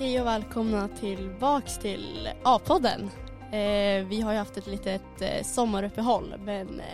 Hej och välkomna tillbaks till A-podden. Eh, vi har ju haft ett litet eh, sommaruppehåll men, eh,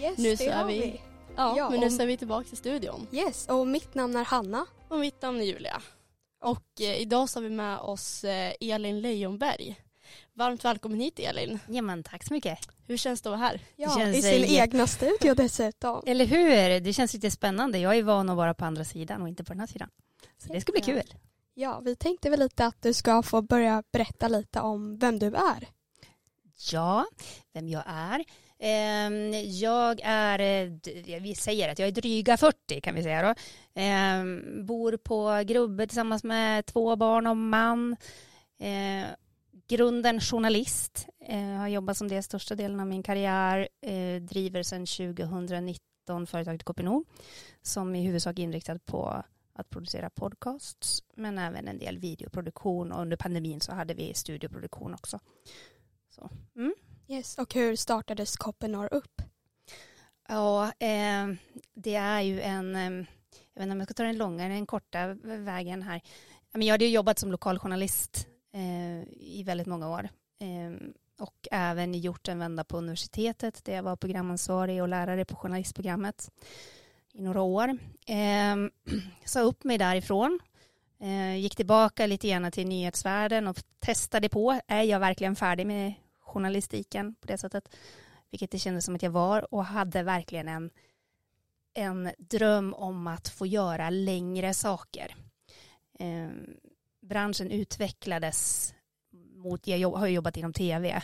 Yes, Nu så är vi- vi. ja, Ja, men nu om- så är vi tillbaka i studion. Yes, och mitt namn är Hanna. Och mitt namn är Julia. Och eh, idag så har vi med oss eh, Elin Leijonberg. Varmt välkommen hit Elin. Ja men tack så mycket. Hur känns det att vara här? Ja, känns, I sin eh, egna studio dessutom. Eller hur? Det känns lite spännande. Jag är van att vara på andra sidan och inte på den här sidan. Så det ska bli kul. Ja, vi tänkte väl lite att du ska få börja berätta lite om vem du är. Ja, vem jag är. Ehm, jag är, eh, vi säger att jag är dryga 40 kan vi säga då. Ehm, bor på Grubbe tillsammans med två barn och man. Ehm, grunden journalist. Har jobbat som det största delen av min karriär. Driver sedan 2019 företaget Kopinor som i huvudsak är inriktad på att producera podcasts men även en del videoproduktion och under pandemin så hade vi studioproduktion också. Så. Mm. Yes, och hur startades Koppenor upp? Ja, eh, det är ju en, eh, jag vet inte om jag ska ta den långa eller den korta vägen här. Jag hade ju jobbat som lokaljournalist eh, i väldigt många år eh, och även gjort en vända på universitetet där jag var programansvarig och lärare på journalistprogrammet i några år. Eh, sa upp mig därifrån, eh, gick tillbaka lite grann till nyhetsvärlden och testade på, är jag verkligen färdig med journalistiken på det sättet? vilket det kändes som att jag var och hade verkligen en, en dröm om att få göra längre saker. Eh, branschen utvecklades mot, jag jobb, har jobbat inom tv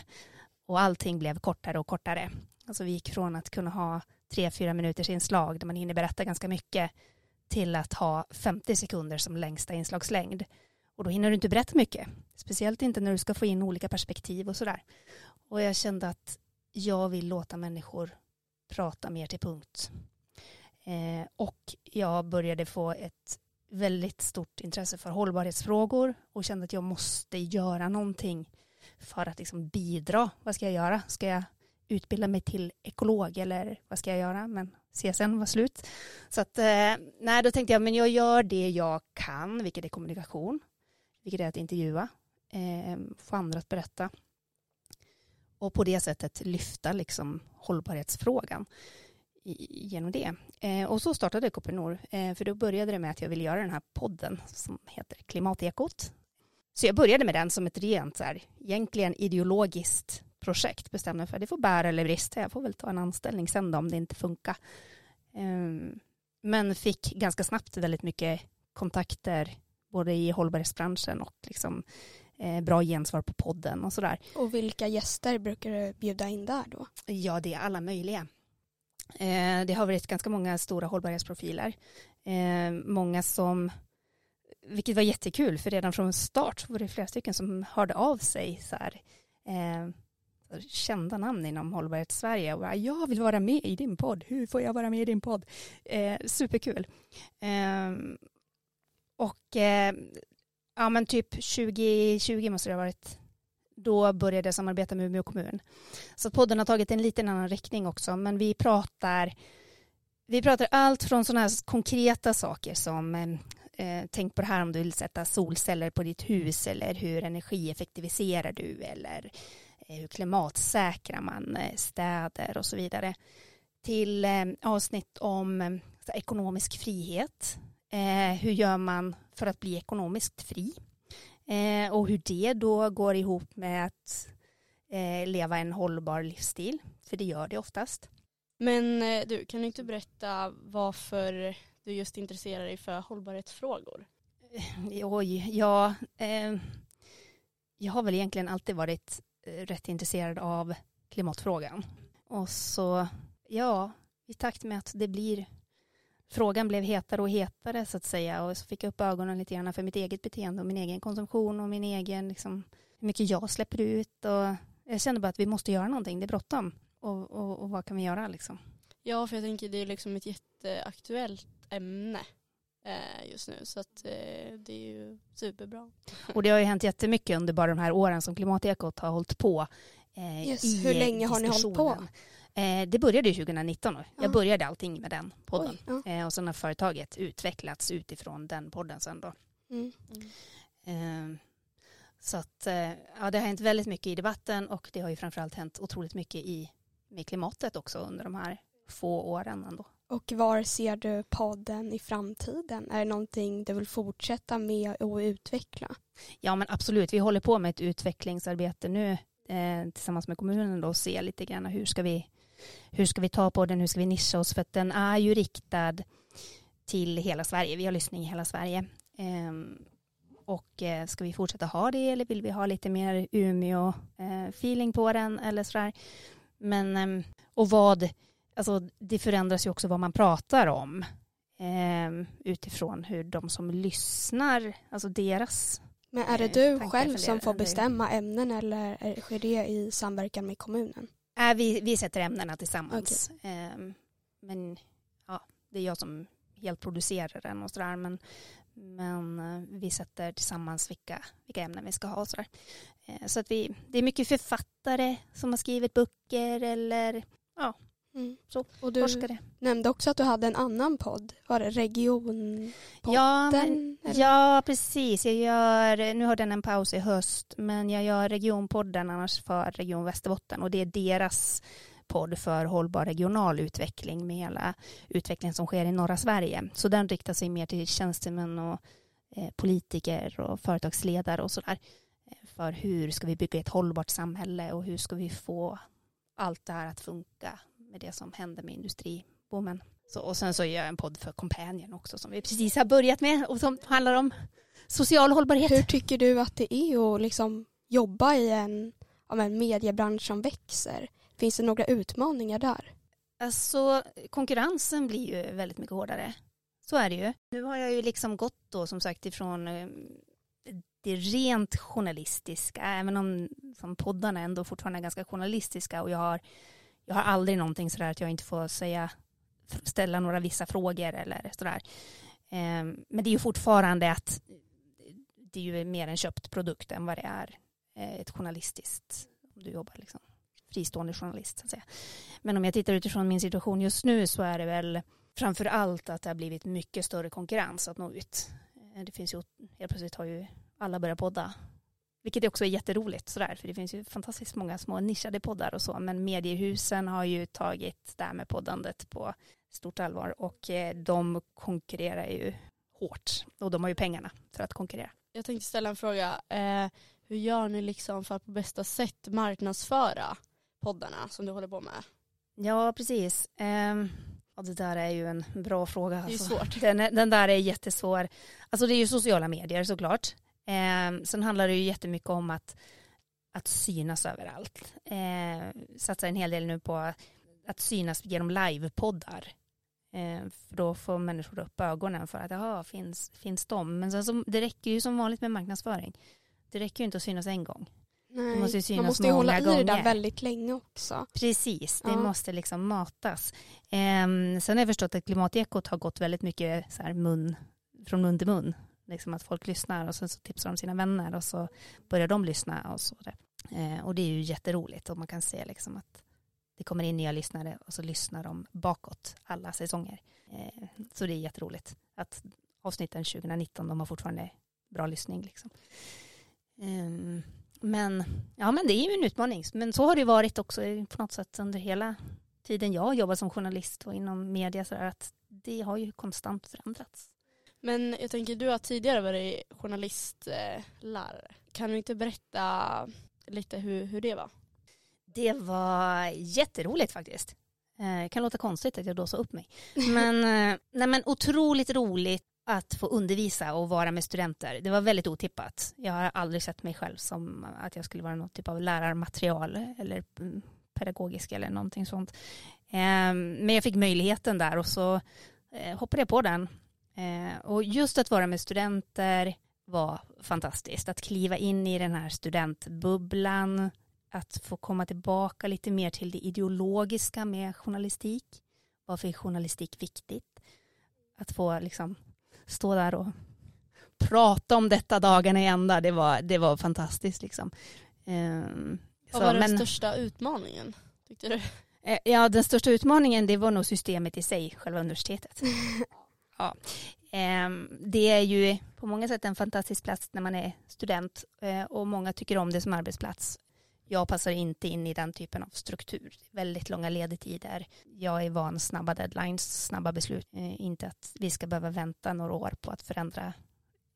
och allting blev kortare och kortare. Alltså vi gick från att kunna ha tre, fyra minuters inslag där man hinner berätta ganska mycket till att ha 50 sekunder som längsta inslagslängd. Och då hinner du inte berätta mycket. Speciellt inte när du ska få in olika perspektiv och sådär. Och jag kände att jag vill låta människor prata mer till punkt. Eh, och jag började få ett väldigt stort intresse för hållbarhetsfrågor och kände att jag måste göra någonting för att liksom bidra. Vad ska jag göra? Ska jag utbilda mig till ekolog eller vad ska jag göra? Men CSN var slut. Så att, eh, nej, då tänkte jag, men jag gör det jag kan, vilket är kommunikation, vilket är att intervjua, eh, få andra att berätta och på det sättet lyfta liksom hållbarhetsfrågan genom det. Eh, och så startade Kopinor, eh, för då började det med att jag ville göra den här podden som heter Klimatekot. Så jag började med den som ett rent, så här, egentligen ideologiskt projekt, bestämde för att det får bära eller brista, jag får väl ta en anställning sen då om det inte funkar. Eh, men fick ganska snabbt väldigt mycket kontakter både i hållbarhetsbranschen och liksom eh, bra gensvar på podden och sådär. Och vilka gäster brukar du bjuda in där då? Ja, det är alla möjliga. Eh, det har varit ganska många stora hållbarhetsprofiler. Eh, många som, vilket var jättekul, för redan från start var det flera stycken som hörde av sig så här, eh, kända namn inom Hållbarhet Sverige och bara, jag vill vara med i din podd, hur får jag vara med i din podd? Eh, superkul. Eh, och eh, ja men typ 2020 måste det ha varit, då började jag samarbeta med Umeå kommun. Så podden har tagit en liten annan riktning också, men vi pratar vi pratar allt från sådana här konkreta saker som eh, eh, tänk på det här om du vill sätta solceller på ditt hus eller hur energieffektiviserar du eller hur klimatsäkrar man eh, städer och så vidare till eh, avsnitt om eh, ekonomisk frihet. Eh, hur gör man för att bli ekonomiskt fri? Eh, och hur det då går ihop med att eh, leva en hållbar livsstil, för det gör det oftast. Men eh, du, kan du inte berätta varför du just intresserar dig för hållbarhetsfrågor? Eh, Oj, ja, eh, jag har väl egentligen alltid varit eh, Eh, rätt intresserad av klimatfrågan. Och så, ja, i takt med att det blir, frågan blev hetare och hetare så att säga och så fick jag upp ögonen lite grann för mitt eget beteende och min egen konsumtion och min egen, liksom, hur mycket jag släpper ut och jag kände bara att vi måste göra någonting, det är bråttom. Och, och, och vad kan vi göra liksom? Ja, för jag tänker det är liksom ett jätteaktuellt ämne just nu så att eh, det är ju superbra. Och det har ju hänt jättemycket under bara de här åren som Klimatekot har hållit på. Eh, Yes, i hur länge har ni hållit på? Eh, det började ju 2019. Då. Ja. Jag började allting med den podden. Oj, ja. Eh, och sen har företaget utvecklats utifrån den podden sen då. Mm. Eh, Så att, eh, ja, det har hänt väldigt mycket i debatten och det har ju framförallt hänt otroligt mycket i med klimatet också under de här få åren ändå. Och var ser du podden i framtiden? Är det någonting du vill fortsätta med och utveckla? Ja men absolut, vi håller på med ett utvecklingsarbete nu eh, tillsammans med kommunen då och se lite grann hur ska vi hur ska vi ta på den, hur ska vi nischa oss för att den är ju riktad till hela Sverige, vi har lyssning i hela Sverige. Eh, och eh, ska vi fortsätta ha det eller vill vi ha lite mer Umeå-feeling eh, på den eller sådär. Men, ehm, och vad, alltså det förändras ju också vad man pratar om eh, utifrån hur de som lyssnar, alltså deras Men är det du själv som får bestämma ämnen eller sker det i samverkan med kommunen? Äh, vi, vi sätter ämnena tillsammans. Okay. Eh, men ja, det är jag som helt producerar den och sådär. Men, men eh, vi sätter tillsammans vilka, vilka ämnen vi ska ha och sådär. Eh, så att vi, det är mycket författare som har skrivit böcker eller ja, mm. så, och du forskare. nämnde också att du hade en annan podd. Var det Regionpodden? Ja, men, ja, precis. Jag gör, nu har den en paus i höst, men jag gör Regionpodden annars för Region Västerbotten och det är deras podd för hållbar regional utveckling med hela utvecklingen som sker i norra Sverige. Så den riktar sig mer till tjänstemän och eh, politiker och företagsledare och sådär för hur ska vi bygga ett hållbart samhälle och hur ska vi få allt det här att funka med det som händer med industriboomen. Så, och sen så gör jag en podd för Companion också som vi precis har börjat med och som handlar om social hållbarhet. Hur tycker du att det är att liksom jobba i en, en mediebransch som växer? Finns det några utmaningar där? Alltså konkurrensen blir ju väldigt mycket hårdare. Så är det ju. Nu har jag ju liksom gått då som sagt ifrån eh, det rent journalistiska, även om som poddarna ändå fortfarande är ganska journalistiska och jag har, jag har aldrig någonting sådär att jag inte får säga, ställa några vissa frågor eller sådär. Ehm, men det är ju fortfarande att det är ju mer en köpt produkt än vad det är eh, ett journalistiskt, om du jobbar liksom fristående journalist. Så att säga. Men om jag tittar utifrån min situation just nu så är det väl framför allt att det har blivit mycket större konkurrens att nå ut. Eh, det finns ju, helt plötsligt har ju alla börjat podda. Vilket också är jätteroligt sådär, för det finns ju fantastiskt många små nischade poddar och så, men mediehusen har ju tagit det här med poddandet på stort allvar och eh, de konkurrerar ju hårt och de har ju pengarna för att konkurrera. Jag tänkte ställa en fråga. Eh, hur gör ni liksom för att på bästa sätt marknadsföra poddarna som du håller på med? Ja, precis. Eh, och det där är ju en bra fråga. Det är alltså. svårt. Den, den, där är jättesvår. Alltså det är ju sociala medier såklart. Eh, sen handlar det ju jättemycket om att, att synas överallt. Eh, satsar en hel del nu på att synas genom livepoddar. Eh, för då får människor upp ögonen för att jaha, finns, finns de? Men sen så, det räcker ju som vanligt med marknadsföring. Det räcker ju inte att synas en gång. Nej, det måste man måste ju hålla gånger. i det där väldigt länge också. Precis, det ja. måste liksom matas. Eh, sen har jag förstått att klimatekot har gått väldigt mycket så här mun, från mun till mun liksom att folk lyssnar och sen så tipsar de sina vänner och så börjar de lyssna och så. Eh, och det är ju jätteroligt och man kan se liksom att det kommer in nya lyssnare och så lyssnar de bakåt alla säsonger. Eh, så det är jätteroligt att avsnitten 2019 de har fortfarande bra lyssning. Liksom. Eh, men, ja, men det är ju en utmaning. Men så har det varit också på något sätt under hela tiden jag jobbat som journalist och inom media så att det har ju konstant förändrats. Men jag tänker, du har tidigare varit journalistlärare. Kan du inte berätta lite hur, hur det var? Det var jätteroligt faktiskt. Det eh, kan låta konstigt att jag dåsar upp mig. Men, eh, nej, men otroligt roligt att få undervisa och vara med studenter. Det var väldigt otippat. Jag har aldrig sett mig själv som att jag skulle vara någon typ av lärarmaterial eller mm, pedagogisk eller någonting sånt. Eh, men jag fick möjligheten där och så hoppade jag på den Eh, och just att vara med studenter var fantastiskt. Att kliva in i den här studentbubblan, att få komma tillbaka lite mer till det ideologiska med journalistik. Varför är journalistik viktigt? Att få liksom stå där och prata om detta dagarna i ända, det var, det var fantastiskt. Liksom. Um, Vad var den men, största utmaningen, tyckte du? Eh, ja, den största utmaningen det var nog systemet i sig, själva universitetet. Ja. Ehm, det är ju på många sätt en fantastisk plats när man är student eh, och många tycker om det som arbetsplats. Jag passar inte in i den typen av struktur. Väldigt långa ledetider. Jag är van snabba deadlines, snabba beslut. Eh, inte att vi ska behöva vänta några år på att förändra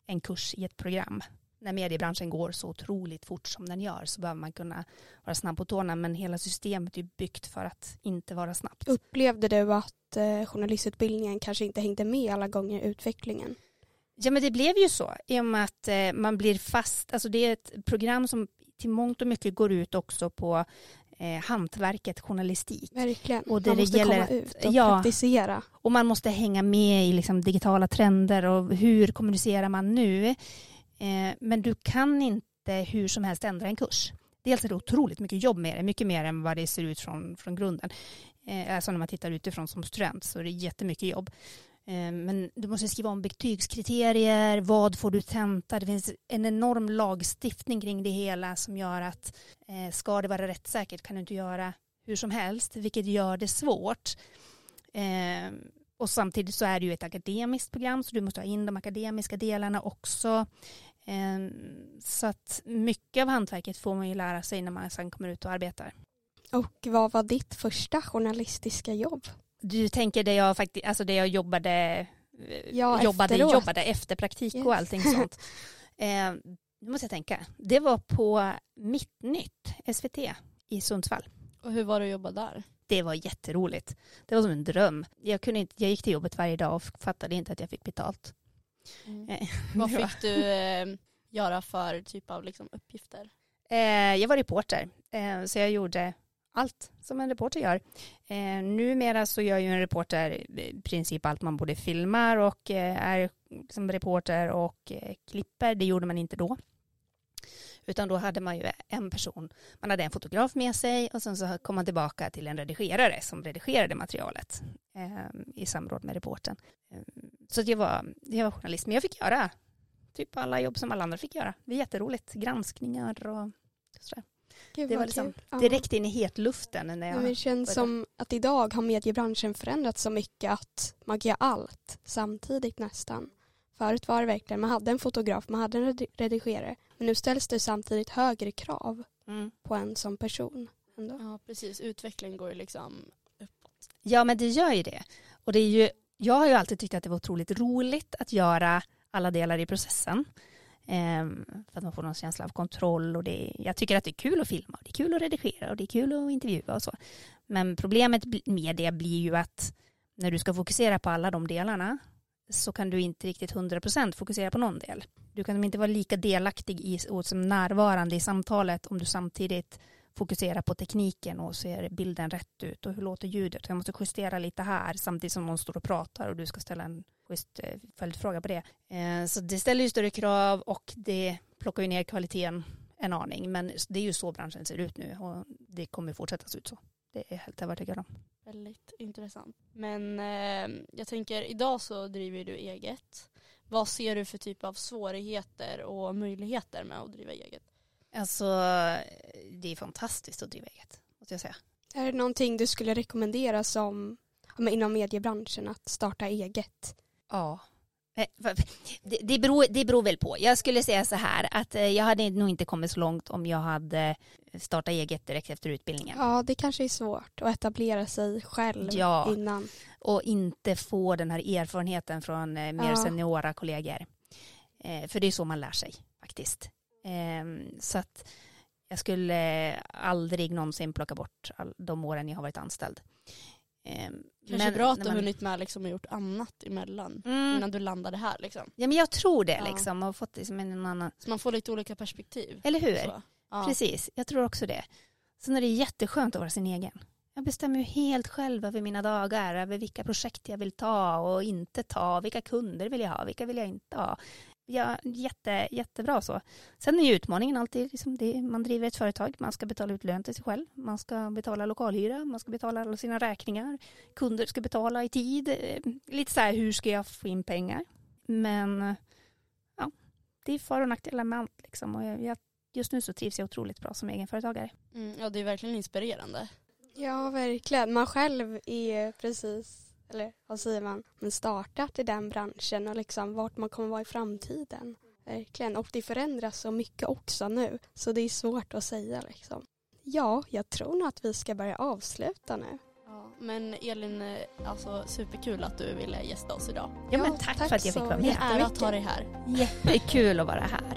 en kurs i ett program. När mediebranschen går så otroligt fort som den gör så behöver man kunna vara snabb på tårna men hela systemet är byggt för att inte vara snabbt. Upplevde du att eh, journalistutbildningen kanske inte hängde med alla gånger i utvecklingen? Ja men det blev ju så i och med att eh, man blir fast, alltså det är ett program som till mångt och mycket går ut också på eh, hantverket journalistik. Verkligen. Och det man måste gäller- komma ut och ja. praktisera. Och man måste hänga med i liksom digitala trender och hur kommunicerar man nu. Eh, men du kan inte hur som helst ändra en kurs. Dels är det otroligt mycket jobb med det, mycket mer än vad det ser ut från, från grunden. Eh, alltså när man tittar utifrån som student så är det jättemycket jobb. Eh, men du måste skriva om betygskriterier, vad får du tenta? Det finns en enorm lagstiftning kring det hela som gör att eh, ska det vara rättssäkert kan du inte göra hur som helst, vilket gör det svårt. Eh, och samtidigt så är det ju ett akademiskt program så du måste ha in de akademiska delarna också. Eh, så att mycket av hantverket får man ju lära sig när man sen kommer ut och arbetar. Och vad var ditt första journalistiska jobb? Du tänker det jag faktiskt, alltså det jag jobbade, eh, Ja, jobbade, efteråt. jobbade efter praktik Yes. och allting sånt. Eh, nu måste jag tänka. Det var på Mittnytt, SVT, i Sundsvall. Och hur var det att jobba där? Det var jätteroligt. Det var som en dröm. Jag, kunde inte, jag gick till jobbet varje dag och fattade inte att jag fick betalt. Eh, Vad fick du eh, göra för typ av liksom, uppgifter? Eh, jag var reporter, eh, så jag gjorde allt som en reporter gör. Eh, numera så gör ju en reporter i princip allt man både filmar och eh, är som reporter och eh, klipper. Det gjorde man inte då. Utan då hade man ju en person, man hade en fotograf med sig och sen så kom man tillbaka till en redigerare som redigerade materialet eh, i samråd med reportern. Eh, så jag, var, jag var journalist, men jag fick göra typ alla jobb som alla andra fick göra. Det är jätteroligt, granskningar och sådär. Gud, Det var liksom kul. Direkt in i hetluften när Men jag... det känns började. som att idag har mediebranschen förändrats så mycket att man kan göra allt samtidigt nästan. Förut var det verkligen, man hade en fotograf, man hade en redi- redigerare. Men nu ställs det samtidigt högre krav Mm. på en som person. Ändå. Ja precis, utvecklingen går ju liksom uppåt. Ja, men det gör ju det. Och det är ju, jag har ju alltid tyckt att det var otroligt roligt att göra alla delar i processen. Ehm, för att man får någon känsla av kontroll och det, jag tycker att det är kul att filma och det är kul att redigera och det är kul att intervjua och så. Men problemet med det blir ju att när du ska fokusera på alla de delarna så kan du inte riktigt 100% fokusera på någon del. Du kan inte vara lika delaktig i, och som närvarande i samtalet om du samtidigt fokuserar på tekniken och ser bilden rätt ut och hur låter ljudet. Jag måste justera lite här samtidigt som någon står och pratar och du ska ställa en schysst eh, följdfråga på det. Eh, så det ställer ju större krav och det plockar ju ner kvaliteten en aning. Men det är ju så branschen ser ut nu och det kommer fortsätta se ut så. Det är jag helt övertygad om. Väldigt intressant. Men eh, jag tänker idag så driver du eget. Vad ser du för typ av svårigheter och möjligheter med att driva eget? Alltså det är fantastiskt att driva eget, måste jag säga. Är det någonting du skulle rekommendera som inom mediebranschen att starta eget? Ja. Eh, det, beror, det beror väl på. Jag skulle säga så här att eh, jag hade nog inte kommit så långt om jag hade startat eget direkt efter utbildningen. Ja, det kanske är svårt att etablera sig själv Ja. innan. Och inte få den här erfarenheten från eh, mer Ja. seniora kollegor. Eh, för det är så man lär sig faktiskt. Eh, så att jag skulle aldrig någonsin plocka bort all, de åren jag har varit anställd. Eh, Kanske bra att du har man- hunnit med liksom och gjort annat emellan. Mm. Innan du landade här liksom. Ja men jag tror det Ja. liksom och fått liksom en annan, Så man får lite olika perspektiv. eller hur? Ja. Precis, jag tror också det. Sen är det jätteskönt att vara sin egen. Jag bestämmer ju helt själv över mina dagar, över vilka projekt jag vill ta och inte ta, vilka kunder vill jag ha, vilka vill jag inte ha. Ja, jätte, jättebra så. Sen är ju utmaningen alltid, liksom det, man driver ett företag, man ska betala ut lön till sig själv, man ska betala lokalhyra, man ska betala alla sina räkningar, kunder ska betala i tid, eh, lite så här hur ska jag få in pengar. Men ja, det är för och nackdelar med allt liksom. Och jag, just nu så trivs jag otroligt bra som egenföretagare. Mm, ja det är verkligen inspirerande. Ja, verkligen. Man själv är precis eller vad säger man, men startat i den branschen och liksom vart man kommer vara i framtiden. Verkligen, och det förändras så mycket också nu så det är svårt att säga liksom. Ja, jag tror nog att vi ska börja avsluta nu. Ja, men Elin, eh, alltså superkul att du ville gästa oss idag. Ja, men Ja, tack, tack för att jag fick vara Det är med. en ära att ha dig här. Jättekul att vara här.